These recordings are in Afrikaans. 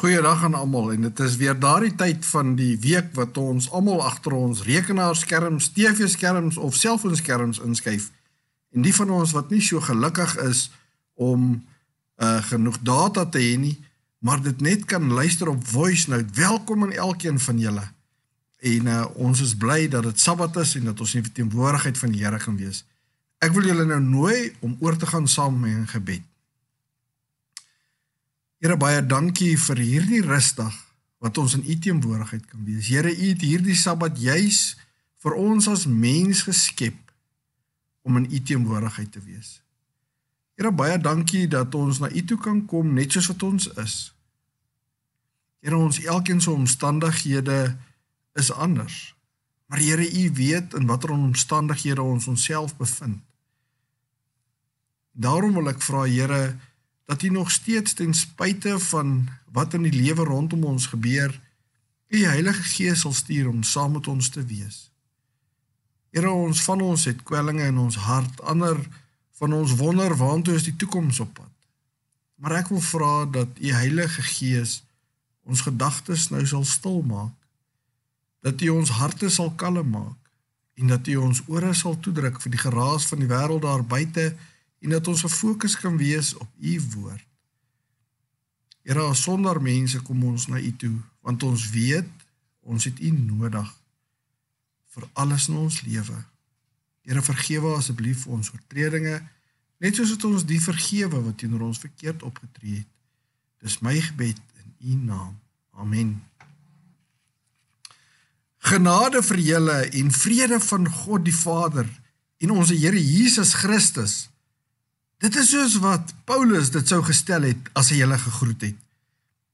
Goeiedag aan almal en dit is weer daardie tyd van die week wat ons almal agter ons rekenaarskerms, TV-skerms of selfoonskerms inskuif. En die van ons wat nie so gelukkig is om uh genoeg data te hê nie, maar dit net kan luister op voice note. Welkom aan elkeen van julle. En uh ons is bly dat dit Sabbat is en dat ons in teenwoordigheid van die Here kan wees. Ek wil julle nou nooi om oor te gaan saam met 'n gebed. Here baie dankie vir hierdie rusdag wat ons in U teenwoordigheid kan wees. Here, U het hierdie Sabbat juis vir ons as mens geskep om in U teenwoordigheid te wees. Here, baie dankie dat ons na U toe kan kom net soos wat ons is. Here, ons elkeen se omstandighede is anders. Maar Here, U weet in watter omstandighede ons onsself bevind. Daarom wil ek vra Here, dat U nog steeds ten spyte van wat in die lewe rondom ons gebeur, U Heilige Gees sal stuur om saam met ons te wees. Here ons van ons het kwellinge in ons hart, ander van ons wonder waantoe is die toekoms op pad. Maar ek wil vra dat U Heilige Gees ons gedagtes nou sal stil maak. Dat U ons harte sal kalm maak en dat U ons ore sal toedruk vir die geraas van die wêreld daar buite en dat ons gefokus kan wees op u woord. Here, sonder mense kom ons na u toe want ons weet ons het u nodig vir alles in ons lewe. Here, vergewe asseblief ons oortredinge net soos wat ons die vergewe wat teenoor ons verkeerd opgetree het. Dis my gebed in u naam. Amen. Genade vir julle en vrede van God die Vader en ons Here Jesus Christus Dit is soos wat Paulus dit sou gestel het as hy julle gegroet het.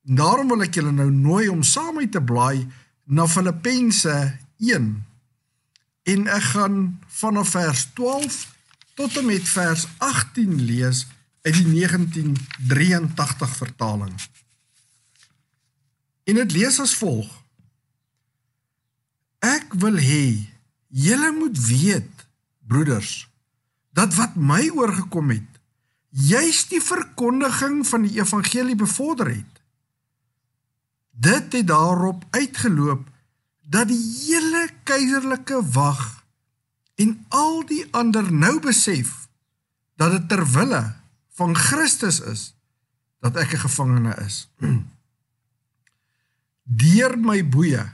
Daarom wil ek julle nou nooi om saam met te blaai na Filippense 1. En ek gaan vanaf vers 12 tot en met vers 18 lees uit die 1983 vertaling. En dit lees as volg: Ek wil hê julle moet weet, broeders, dat wat my oorgekom het juis die verkondiging van die evangelie bevorder het. Dit het daarop uitgeloop dat die hele keiserlike wag en al die ander nou besef dat dit ter wille van Christus is dat ek 'n gevangene is. Deur my boeye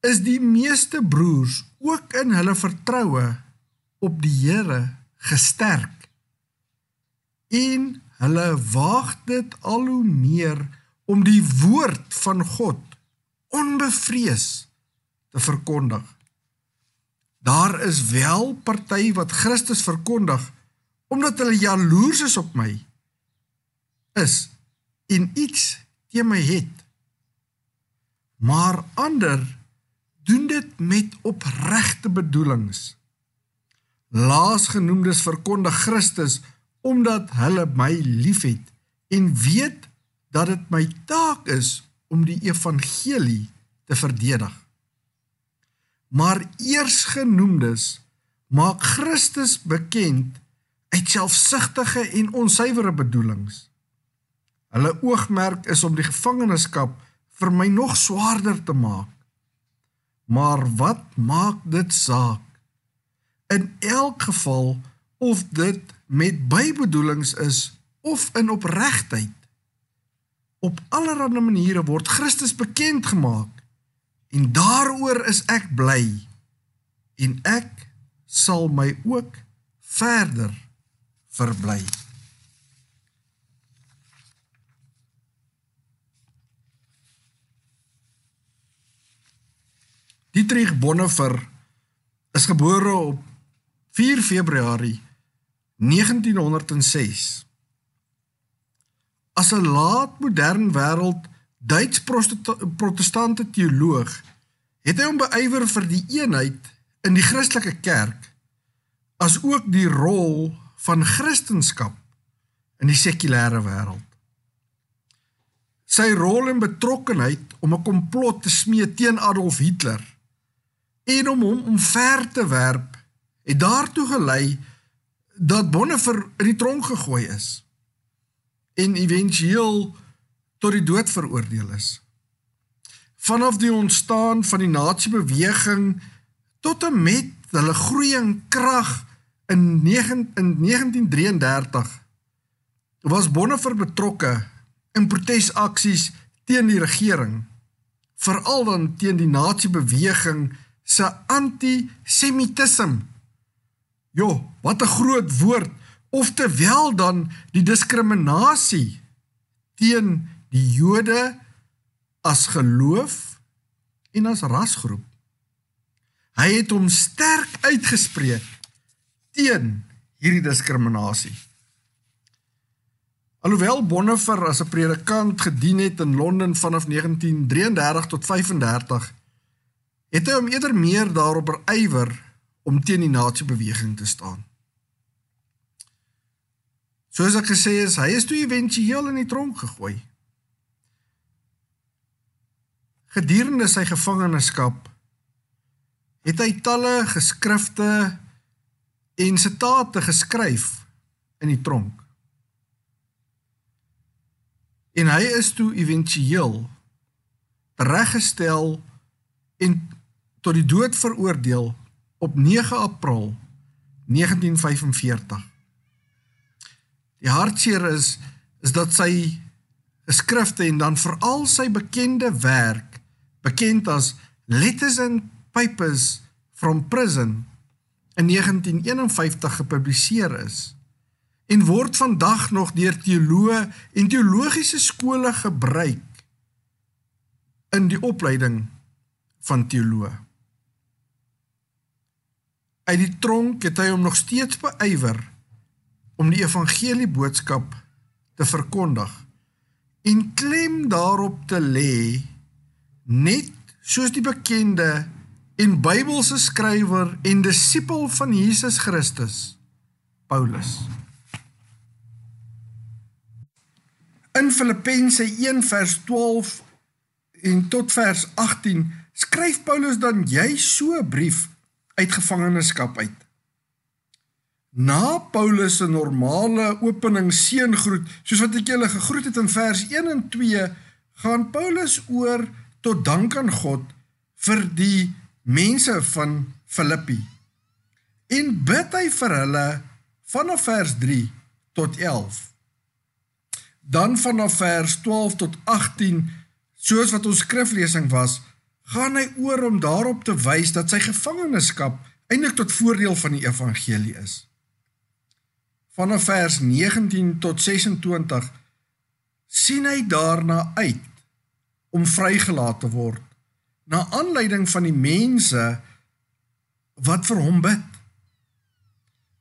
is die meeste broers ook in hulle vertroue op die Here gesterk en hulle waag dit al hoe meer om die woord van God onbevrees te verkondig. Daar is wel party wat Christus verkondig omdat hulle jaloers is op my is en iets teen my het. Maar ander doen dit met opregte bedoelings. Laasgenoemdes verkondig Christus omdat hulle my liefhet en weet dat dit my taak is om die evangelie te verdedig. Maar eersgenoemdes maak Christus bekend uit selfsugtige en onsuiwere bedoelings. Hulle oogmerk is om die gevangenskap vir my nog swaarder te maak. Maar wat maak dit saak? In elk geval of dit met bybedoelings is of in opregtheid. Op allerlei maniere word Christus bekend gemaak en daaroor is ek bly en ek sal my ook verder verbly. Dietrich Bonhoeffer is gebore op 4 Februarie 1906 As 'n laatmodern wêreld Duits protestante teoloog het hy hom beywer vir die eenheid in die Christelike kerk as ook die rol van Christendom in die sekulêre wêreld. Sy rol en betrokkenheid om 'n komplot te smee teen Adolf Hitler en om hom omver te werp het daartoe gelei dat Bonhoeffer in die tronk gegooi is en éventueel tot die dood veroordeel is. Vanaf die ontstaan van die nasiebeweging tot en met hulle groei in krag in 9 in 1933 was Bonhoeffer betrokke in protesaksies teen die regering veral dan teen die nasiebeweging se antisemitisme. Jo, wat 'n groot woord of terwyl dan die diskriminasie teen die Jode as geloof en as rasgroep. Hy het hom sterk uitgespreek teen hierdie diskriminasie. Alhoewel Bonhoeffer as 'n predikant gedien het in Londen vanaf 1933 tot 35, het hy hom eerder meer daarop berywer om teen die nazi-beweging te staan. Soos ek gesê het, hy is toe éventueel in die tronk gegooi. Gedurende sy gevangenskap het hy talle geskrifte en sitate geskryf in die tronk. En hy is toe éventueel reggestel en tot die dood veroordeel op 9 April 1945. Die hartseer is is dat sy geskrifte en dan veral sy bekende werk bekend as Letters and Papers from Prison in 1951 gepubliseer is en word vandag nog deur teoloë en teologiese skole gebruik in die opleiding van teoloë. Uit die tronk het hy hom nog steeds beywer om die evangelie boodskap te verkondig en klem daarop te lê net soos die bekende en Bybelse skrywer en disipel van Jesus Christus Paulus. In Filippense 1 vers 12 en tot vers 18 skryf Paulus dan jy so 'n brief uit gevangenskap uit. Na Paulus se normale opening seëngroet, soos wat ek julle gegroet het in vers 1 en 2, gaan Paulus oor tot dank aan God vir die mense van Filippi. En bid hy vir hulle vanaf vers 3 tot 11 dan vanaf vers 12 tot 18 soos wat ons skriflesing was gaan hy oor om daarop te wys dat sy gevangenskap eintlik tot voordeel van die evangelie is. Vanaf vers 19 tot 26 sien hy daarna uit om vrygelaat te word na aanleiding van die mense wat vir hom bid.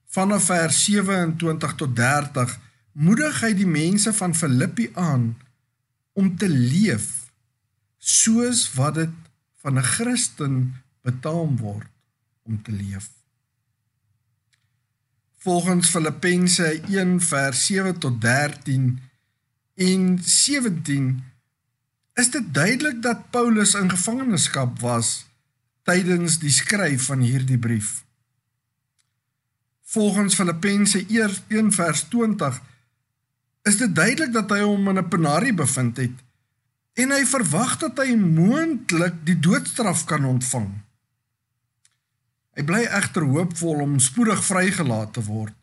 Vanaf vers 27 tot 30 moedig hy die mense van Filippi aan om te leef soos wat dit van 'n Christen betaam word om te leef. Volgens Filippense 1 vers 7 tot 13 en 17 is dit duidelik dat Paulus in gevangenskap was tydens die skryf van hierdie brief. Volgens Filippense 1 vers 20 is dit duidelik dat hy hom in 'n penarie bevind het en hy verwag dat hy moontlik die doodstraf kan ontvang. Hy bly egter hoopvol om spoedig vrygelaat te word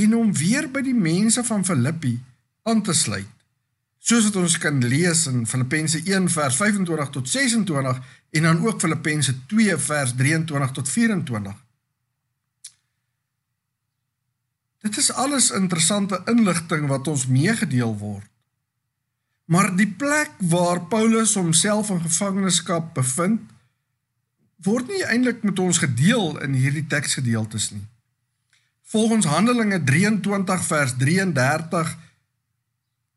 en om weer by die mense van Filippi aan te sluit. Soos wat ons kan lees in Filippense 1 vers 25 tot 26 en dan ook Filippense 2 vers 23 tot 24. Dit is alles interessante inligting wat ons meegedeel word. Maar die plek waar Paulus homself in gevangenskap bevind, word nie eintlik met ons gedeel in hierdie teksgedeeltes nie. Volgens Handelinge 23 vers 33,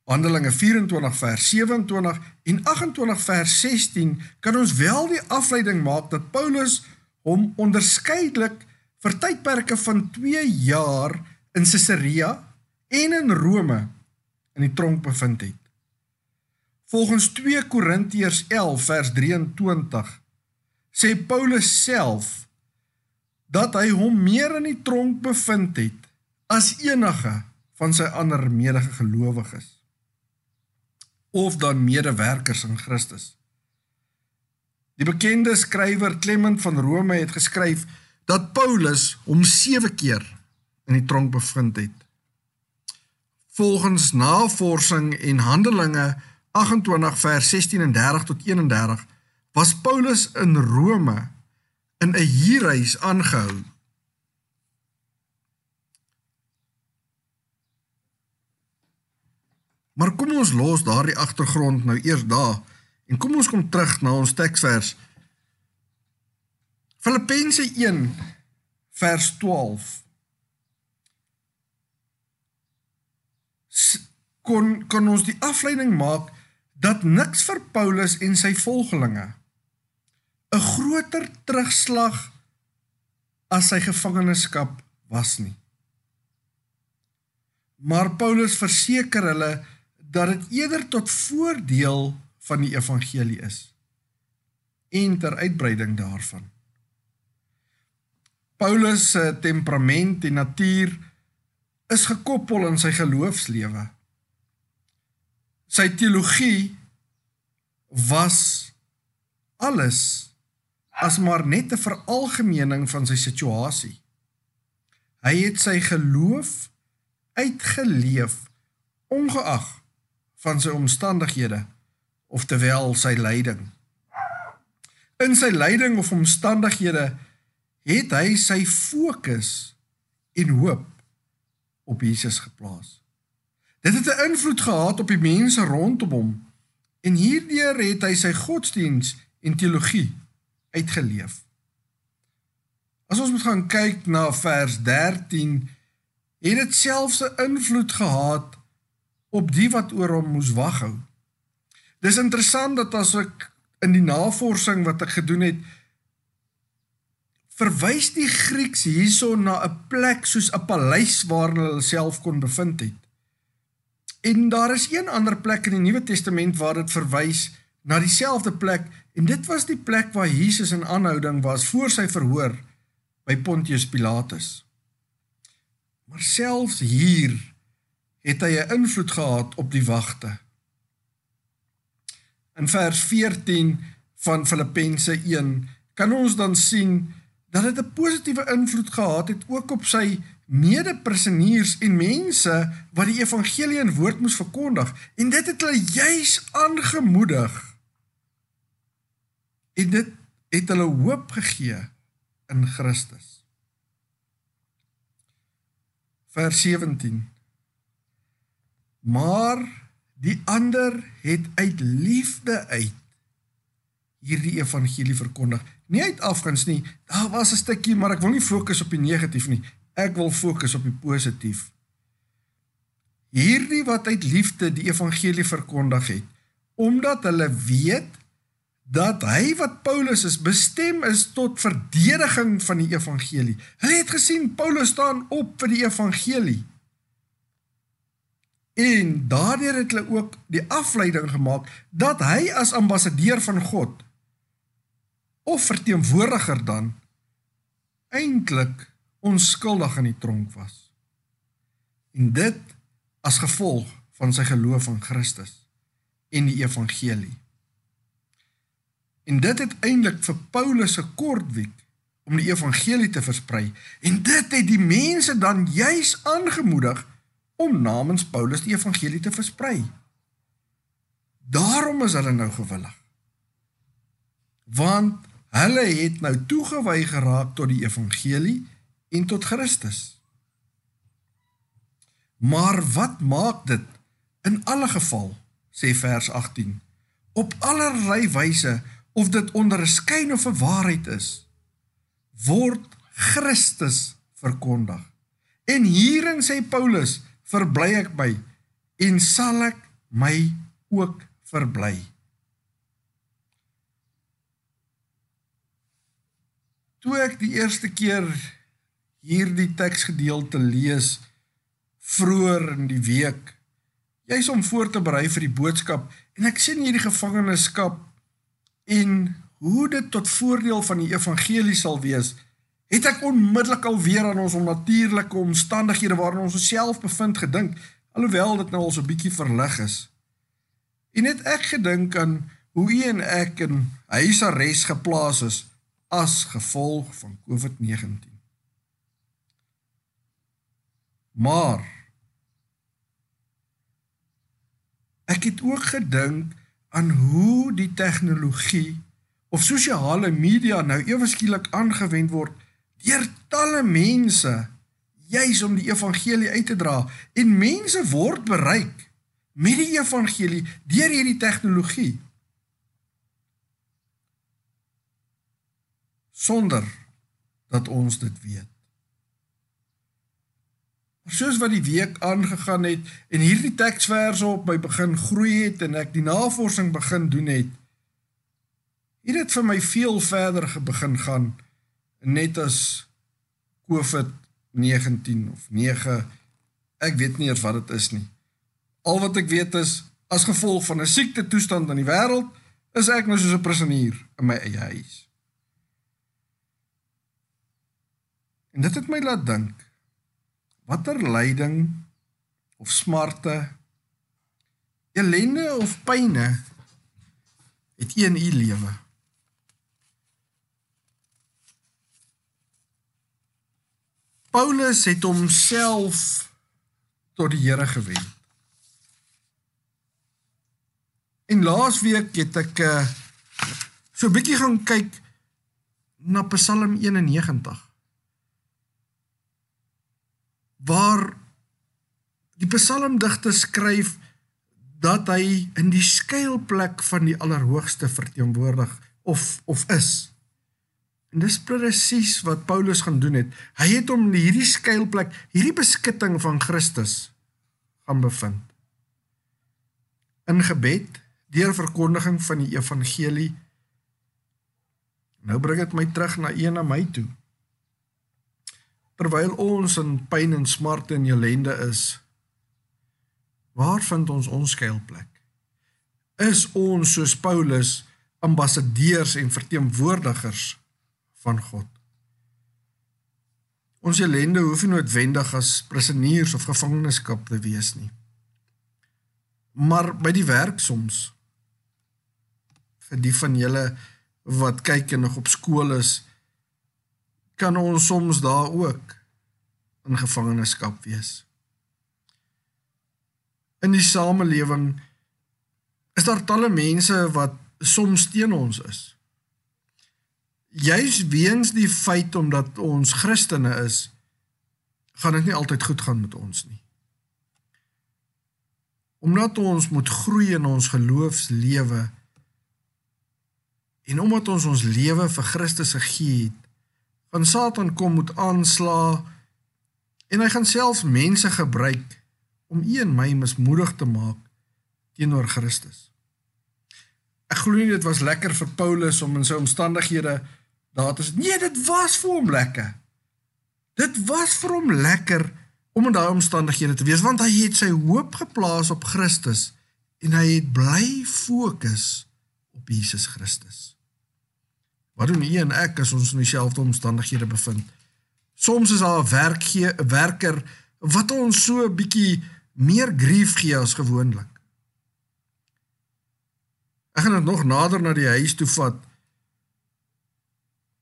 Handelinge 24 vers 27 en 28 vers 16 kan ons wel die afleiding maak dat Paulus hom onderskeidelik vir tydperke van 2 jaar in Caesarea en in Rome in die tronk bevind het. Volgens 2 Korintiërs 11 vers 23 sê Paulus self dat hy hom meer in die tronk bevind het as enige van sy ander medegelowiges. of dan medewerkers in Christus. Die bekende skrywer Clement van Rome het geskryf dat Paulus hom 7 keer in die tronk bevind het. Volgens navorsing en Handelinge 28 vers 16 en 30 tot 31 was Paulus in Rome in 'n huurhuis aangehou. Maar kom ons los daardie agtergrond nou eers daar en kom ons kom terug na ons teksvers. Filippense 1 vers 12. Kon kan ons die afleiding maak dat niks vir Paulus en sy volgelinge 'n groter terugslag as sy gevangenskap was nie. Maar Paulus verseker hulle dat dit eerder tot voordeel van die evangelie is en ter uitbreiding daarvan. Paulus se temperament en natuur is gekoppel aan sy geloofslewe. Sy teologie was alles as maar net 'n veralgemening van sy situasie. Hy het sy geloof uitgeleef ongeag van sy omstandighede of terwyl sy lyding. In sy lyding of omstandighede het hy sy fokus en hoop op Jesus geplaas. Dit het 'n invloed gehad op die mense rondom hom en hierdeur het hy sy godsdiens en teologie uitgeleef. As ons moet gaan kyk na vers 13, het dit selfs 'n invloed gehad op die wat oor hom moes wag hou. Dis interessant dat as ek in die navorsing wat ek gedoen het, verwys die Grieks hierson na 'n plek soos 'n paleis waar hulle self kon bevind het. En daar is een ander plek in die Nuwe Testament waar dit verwys na dieselfde plek En dit was die plek waar Jesus in aanhouding was voor sy verhoor by Pontius Pilatus. Maar selfs hier het hy 'n invloed gehad op die wagte. In vers 14 van Filippense 1 kan ons dan sien dat dit 'n positiewe invloed gehad het ook op sy mede-prisoneers en mense wat die evangelie in woord moes verkondig en dit het hulle juis aangemoedig En dit het hulle hoop gegee in Christus. Vers 17. Maar die ander het uit liefde uit hierdie evangelie verkondig. Nie uit afguns nie. Daar was 'n stukkie, maar ek wil nie fokus op die negatief nie. Ek wil fokus op die positief. Hierdie wat uit liefde die evangelie verkondig het, omdat hulle weet dat hy wat Paulus is bestem is tot verdediging van die evangelie. Hulle het gesien Paulus staan op vir die evangelie. En daardeur het hulle ook die afleiding gemaak dat hy as ambassadeur van God of verteenwoordiger dan eintlik onskuldig in die tronk was. En dit as gevolg van sy geloof in Christus en die evangelie. En dit het eintlik vir Paulus se kort week om die evangelie te versprei en dit het die mense dan juis aangemoedig om namens Paulus die evangelie te versprei. Daarom is hulle nou gewillig. Want hulle het nou toegewy geraak tot die evangelie en tot Christus. Maar wat maak dit in alle geval sê vers 18 op allerlei wyse of dit onder 'n skyn of 'n waarheid is, word Christus verkondig. En hierin sê Paulus, verbly ek by en sal ek my ook verbly. Toe ek die eerste keer hierdie teksgedeelte lees vroeër in die week, jy's om voor te berei vir die boodskap en ek sien hierdie gevangenskap en hoe dit tot voordeel van die evangelie sal wees, het ek onmiddellik al weer aan ons onnatuurlike omstandighede waarin ons osself bevind gedink, alhoewel dit nou al so bietjie verlig is. En het ek gedink aan hoe u en ek in huisarrest geplaas is as gevolg van COVID-19. Maar ek het ook gedink aan hoe die tegnologie of sosiale media nou ewe skielik aangewend word deur talle mense juis om die evangelie uit te dra en mense word bereik met die evangelie deur hierdie tegnologie sonder dat ons dit weet. Maar soos wat die week aangegaan het en hierdie teksverse op my begin groei het en ek die navorsing begin doen het, het dit vir my veel verder begin gaan net as COVID-19 of 9 ek weet nie eers wat dit is nie. Al wat ek weet is as gevolg van 'n siekte toestand in die wêreld is ek nou soos 'n prisonier in my eie huis. En dit het my laat dink watter lyding of smarte ellende of pyne het een u lewe Paulus het homself tot die Here gewend. En laasweek het ek uh, so 'n bietjie gaan kyk na Psalm 91 waar die psalmdigter skryf dat hy in die skuilplek van die Allerhoogste verteenwoordig of of is. En dis presies wat Paulus gaan doen het. Hy het hom in hierdie skuilplek, hierdie beskutting van Christus gaan bevind. In gebed, deur verkondiging van die evangelie. Nou bring dit my terug na een na my toe. Terwyl ons in pyn en smarte en ellende is, waar vind ons ons skuilplek? Is ons soos Paulus ambassadeurs en verteenwoordigers van God. Ons ellende hoef nie noodwendig as prisoniers of gevangenskap te wees nie. Maar by die werk soms vir die van julle wat kyk en nog op skool is, kan ons soms daar ook in gevangenskap wees. In die samelewing is daar talle mense wat soms teen ons is juis weens die feit omdat ons Christene is, gaan dit nie altyd goed gaan met ons nie. Omdat ons moet groei in ons geloofslewe en omdat ons ons lewe vir Christus gegee het, van Satan kom moet aansla en hy gaan selfs mense gebruik om u en my mismoedig te maak teenoor Christus. Ek glo nie dit was lekker vir Paulus om in sy omstandighede daar is nee dit was vir hom lekker. Dit was vir hom lekker om in daai omstandighede te wees want hy het sy hoop geplaas op Christus en hy het bly fokus op Jesus Christus wat doen u en ek as ons in dieselfde omstandighede bevind soms is daar 'n werkgee 'n werker wat ons so 'n bietjie meer grief gee as gewoonlik ek gaan dit nog nader na die huis toe vat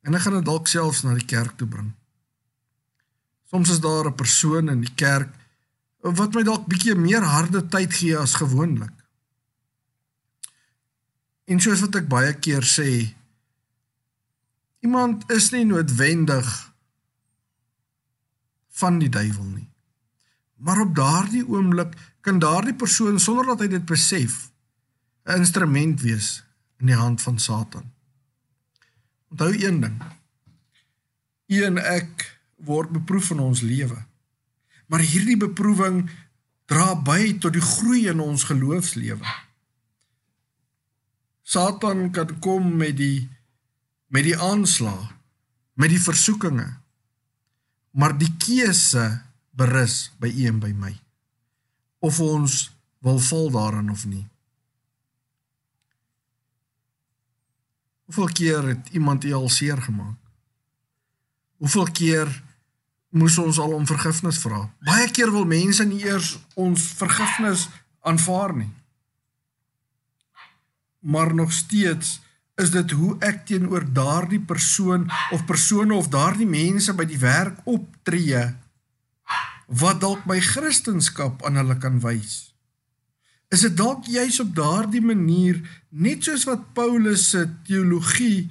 En ek gaan dit dalk selfs na die kerk toe bring. Soms is daar 'n persoon in die kerk wat my dalk bietjie meer harde tyd gee as gewoonlik. En soos wat ek baie keer sê, iemand is nie noodwendig van die duiwel nie. Maar op daardie oomblik kan daardie persoon sonder dat hy dit besef 'n instrument wees in die hand van Satan. Onthou een ding. U en ek word beproef in ons lewe. Maar hierdie beproewing dra by tot die groei in ons geloofslewe. Satan kan kom met die met die aanslag, met die versoekinge. Maar die keuse berus by u en by my. Of ons wil val daarin of nie. Hoeveel keer het iemand u al seer gemaak? Hoeveel keer moes ons al om vergifnis vra? Baie keer wil mense nie eers ons vergifnis aanvaar nie. maar nog steeds is dit hoe ek teenoor daardie persoon of persone of daardie mense by die werk optree wat dalk my kristendom aan hulle kan wys. Is dit dalk juis op daardie manier net soos wat Paulus se teologie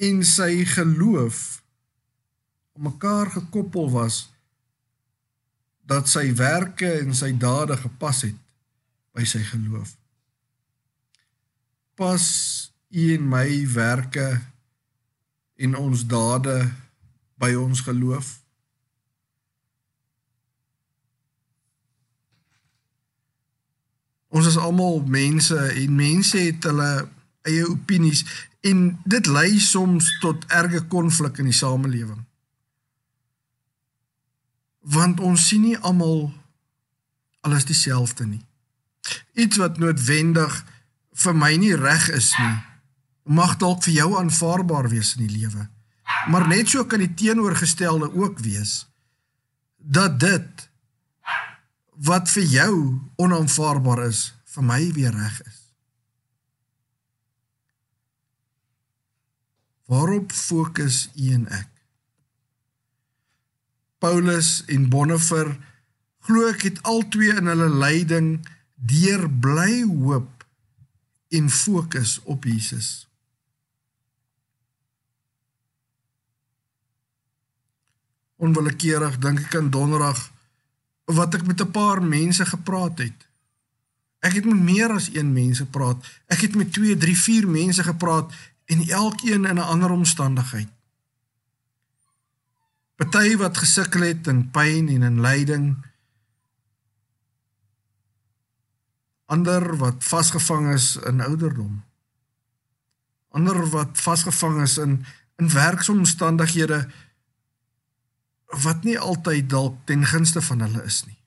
en sy geloof om mekaar gekoppel was dat sy werke en sy dade gepas het by sy geloof. Pas u en my werke en ons dade by ons geloof? Ons is almal mense en mense het hulle eie opinies en dit lei soms tot erge konflik in die samelewing. Want ons sien nie almal alles dieselfde nie. Iets wat noodwendig vir my nie reg is nie, mag dalk vir jou aanvaarbaar wees in die lewe. Maar net so kan die teenoorgestelde ook wees dat dit wat vir jou onaanvaarbaar is, vir my weer reg is. Waarop fokus u en ek? Paulus en Bonhoeffer glo ek het albei in hulle lyding deur bly hoop en fokus op Jesus. Onwillekeurig dink ek aan donderdag wat ek met 'n paar mense gepraat het. Ek het met meer as een mense gepraat. Ek het met 2, 3, 4 mense gepraat en elkeen in 'n ander omstandigheid. Party wat gesukkel het in pyn en in lyding. Ander wat vasgevang is in ouderdom. Ander wat vasgevang is in in werksomstandighede wat nie altyd dalk ten gunste van hulle is nie.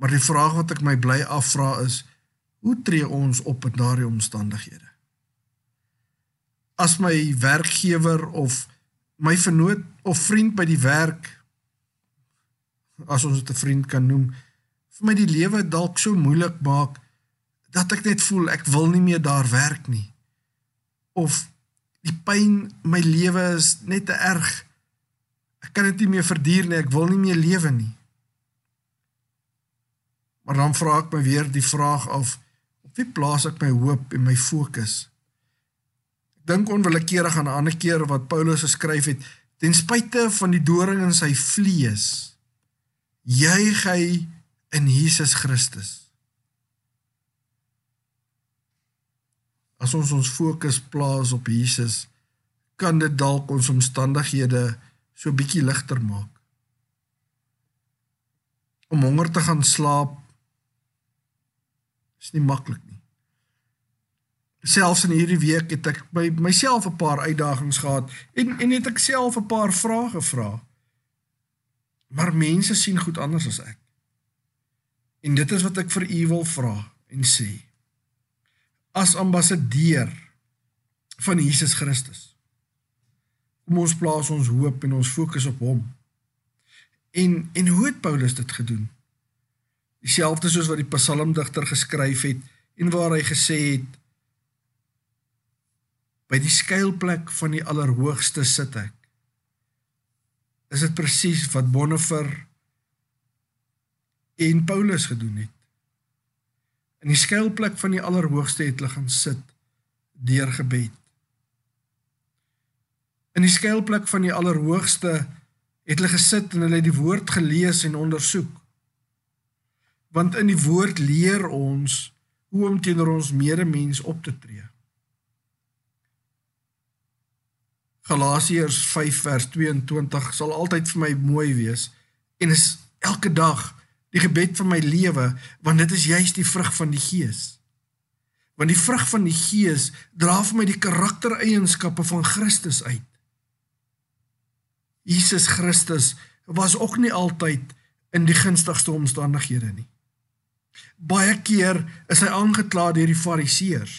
Maar die vraag wat ek my bly afvra is, hoe tree ons op in daardie omstandighede? As my werkgewer of my vernoot of vriend by die werk as ons dit 'n vriend kan noem, vir my die lewe dalk so moeilik maak dat ek net voel ek wil nie meer daar werk nie. Of die pyn my lewe is net te erg. Ek kan dit nie meer verduur nie, ek wil nie meer lewe nie. Maar dan vra ek my weer die vraag af op wie plaas ek my hoop en my fokus? Ek dink onwillekeurig aan 'n ander keer wat Paulus geskryf het, ten spyte van die doring in sy vlees, juig hy in Jesus Christus. As ons ons fokus plaas op Jesus, kan dit dalk ons omstandighede so bietjie ligter maak. Om honger te gaan slaap is nie maklik nie. Selfs in hierdie week het ek by myself 'n paar uitdagings gehad en en het ek self 'n paar vrae gevra. Maar mense sien goed anders as ek. En dit is wat ek vir u wil vra en sê. As ambassadeur van Jesus Christus. Kom ons plaas ons hoop en ons fokus op hom. En en hoe het Paulus dit gedoen? Dieselfde soos wat die psalmdigter geskryf het en waar hy gesê het by die skuilplek van die allerhoogste sit ek. Is dit presies wat Bonhoeffer en Paulus gedoen het? In die skuilplek van die allerhoogste het hulle gaan sit deur gebed. In die skuilplek van die allerhoogste het hulle gesit en hulle het die woord gelees en ondersoek want in die woord leer ons hoe om teenoor ons medemens op te tree. Galasiërs 5 vers 22 sal altyd vir my mooi wees en is elke dag die gebed van my lewe want dit is juis die vrug van die gees. Want die vrug van die gees dra vir my die karaktereienskappe van Christus uit. Jesus Christus was ook nie altyd in die gunstigste omstandighede nie. Baie keer is hy aangekla deur die Fariseërs.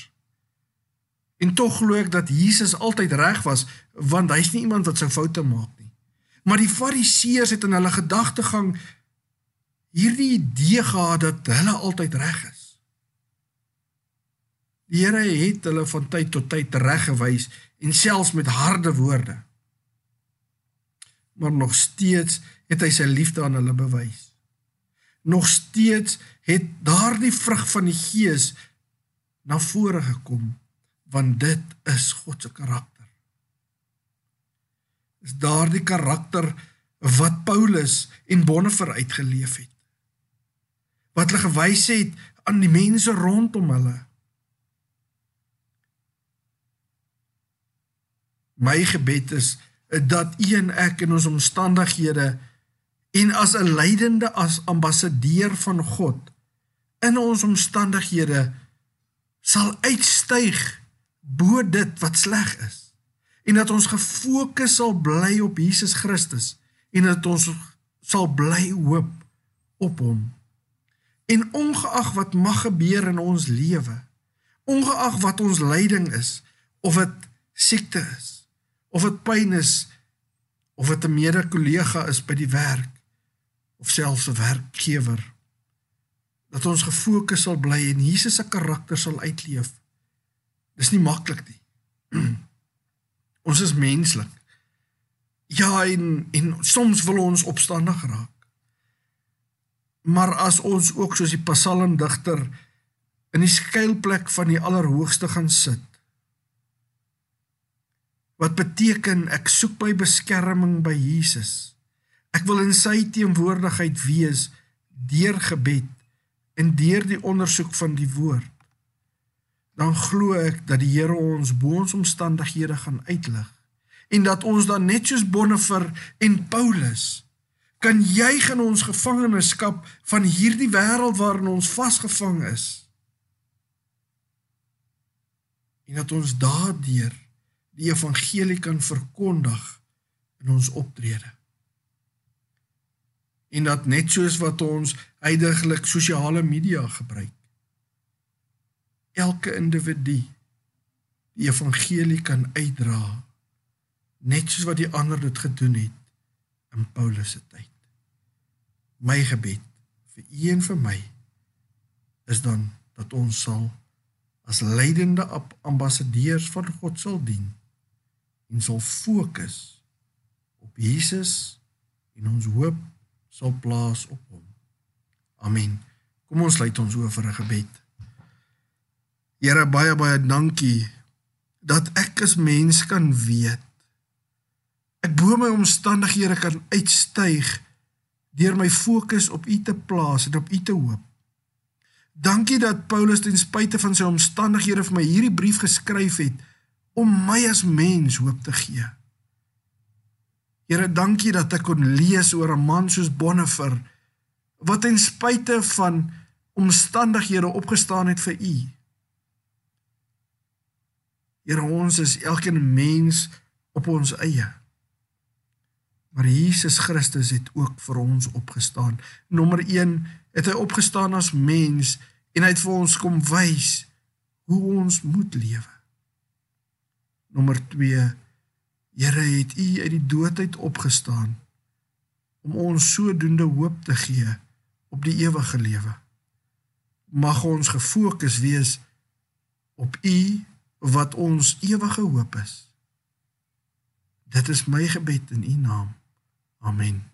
En tog glo ek dat Jesus altyd reg was, want hy's nie iemand wat sou foute maak nie. Maar die Fariseërs het in hulle gedagtegang hierdie idee gehad dat hulle altyd reg is. Die Here het hulle van tyd tot tyd tereggewys en selfs met harde woorde. Maar nog steeds het hy sy liefde aan hulle bewys. Nog steeds het daardie vrug van die Gees na vore gekom want dit is God se karakter. Is daardie karakter wat Paulus en Bonhoeffer uitgeleef het. Wat hulle gewys het aan die mense rondom hulle. My gebed is dat u en ek in ons omstandighede en as 'n leidende as ambassadeur van God in ons omstandighede sal uitstyg bo dit wat sleg is en dat ons gefokus sal bly op Jesus Christus en dat ons sal bly hoop op hom en ongeag wat mag gebeur in ons lewe ongeag wat ons lyding is of dit siekte is of dit pyn is of dit 'n mede-kollega is by die werk of selfs 'n werkgewer dat ons gefokus sal bly en Jesus se karakter sal uitleef. Dis nie maklik nie. ons is menslik. Ja en en soms wil ons opstandig raak. Maar as ons ook soos die psalmdigter in die skuilplek van die Allerhoogste gaan sit wat beteken ek soek my beskerming by Jesus. Ek wil in sy teenwoordigheid wees deur gebed en deur die ondersoek van die woord. Dan glo ek dat die Here ons bo ons omstandighede gaan uitlig en dat ons dan net soos Bonhoeffer en Paulus kan juig in ons gevangenskap van hierdie wêreld waarin ons vasgevang is. En dat ons daardeur die evangelie kan verkondig in ons optrede. En dat net soos wat ons heidaglik sosiale media gebruik, elke individu die evangelie kan uitdra net soos wat die ander dit gedoen het in Paulus se tyd. My gebed vir u en vir my is dan dat ons sal as leidende ambassadeurs van God sal dien en sal fokus op Jesus en ons hoop sal plaas op hom. Amen. Kom ons sluit ons oë vir 'n gebed. Here baie baie dankie dat ek as mens kan weet ek bo my omstandighede kan uitstyg deur my fokus op U te plaas en op U te hoop. Dankie dat Paulus ten spyte van sy omstandighede vir my hierdie brief geskryf het om my as mens hoop te gee. Here, dankie dat ek kon lees oor 'n man soos Bonhoeffer wat ten spyte van omstandighede opgestaan het vir U. Here, ons is elkeen mens op ons eie. Maar Jesus Christus het ook vir ons opgestaan. Nommer 1 het hy opgestaan as mens en hy het vir ons kom wys hoe ons moet lewe. Nommer 2 Here het U uit die dood uit opgestaan om ons sodoende hoop te gee op die ewige lewe. Mag ons gefokus wees op U wat ons ewige hoop is. Dit is my gebed in U naam. Amen.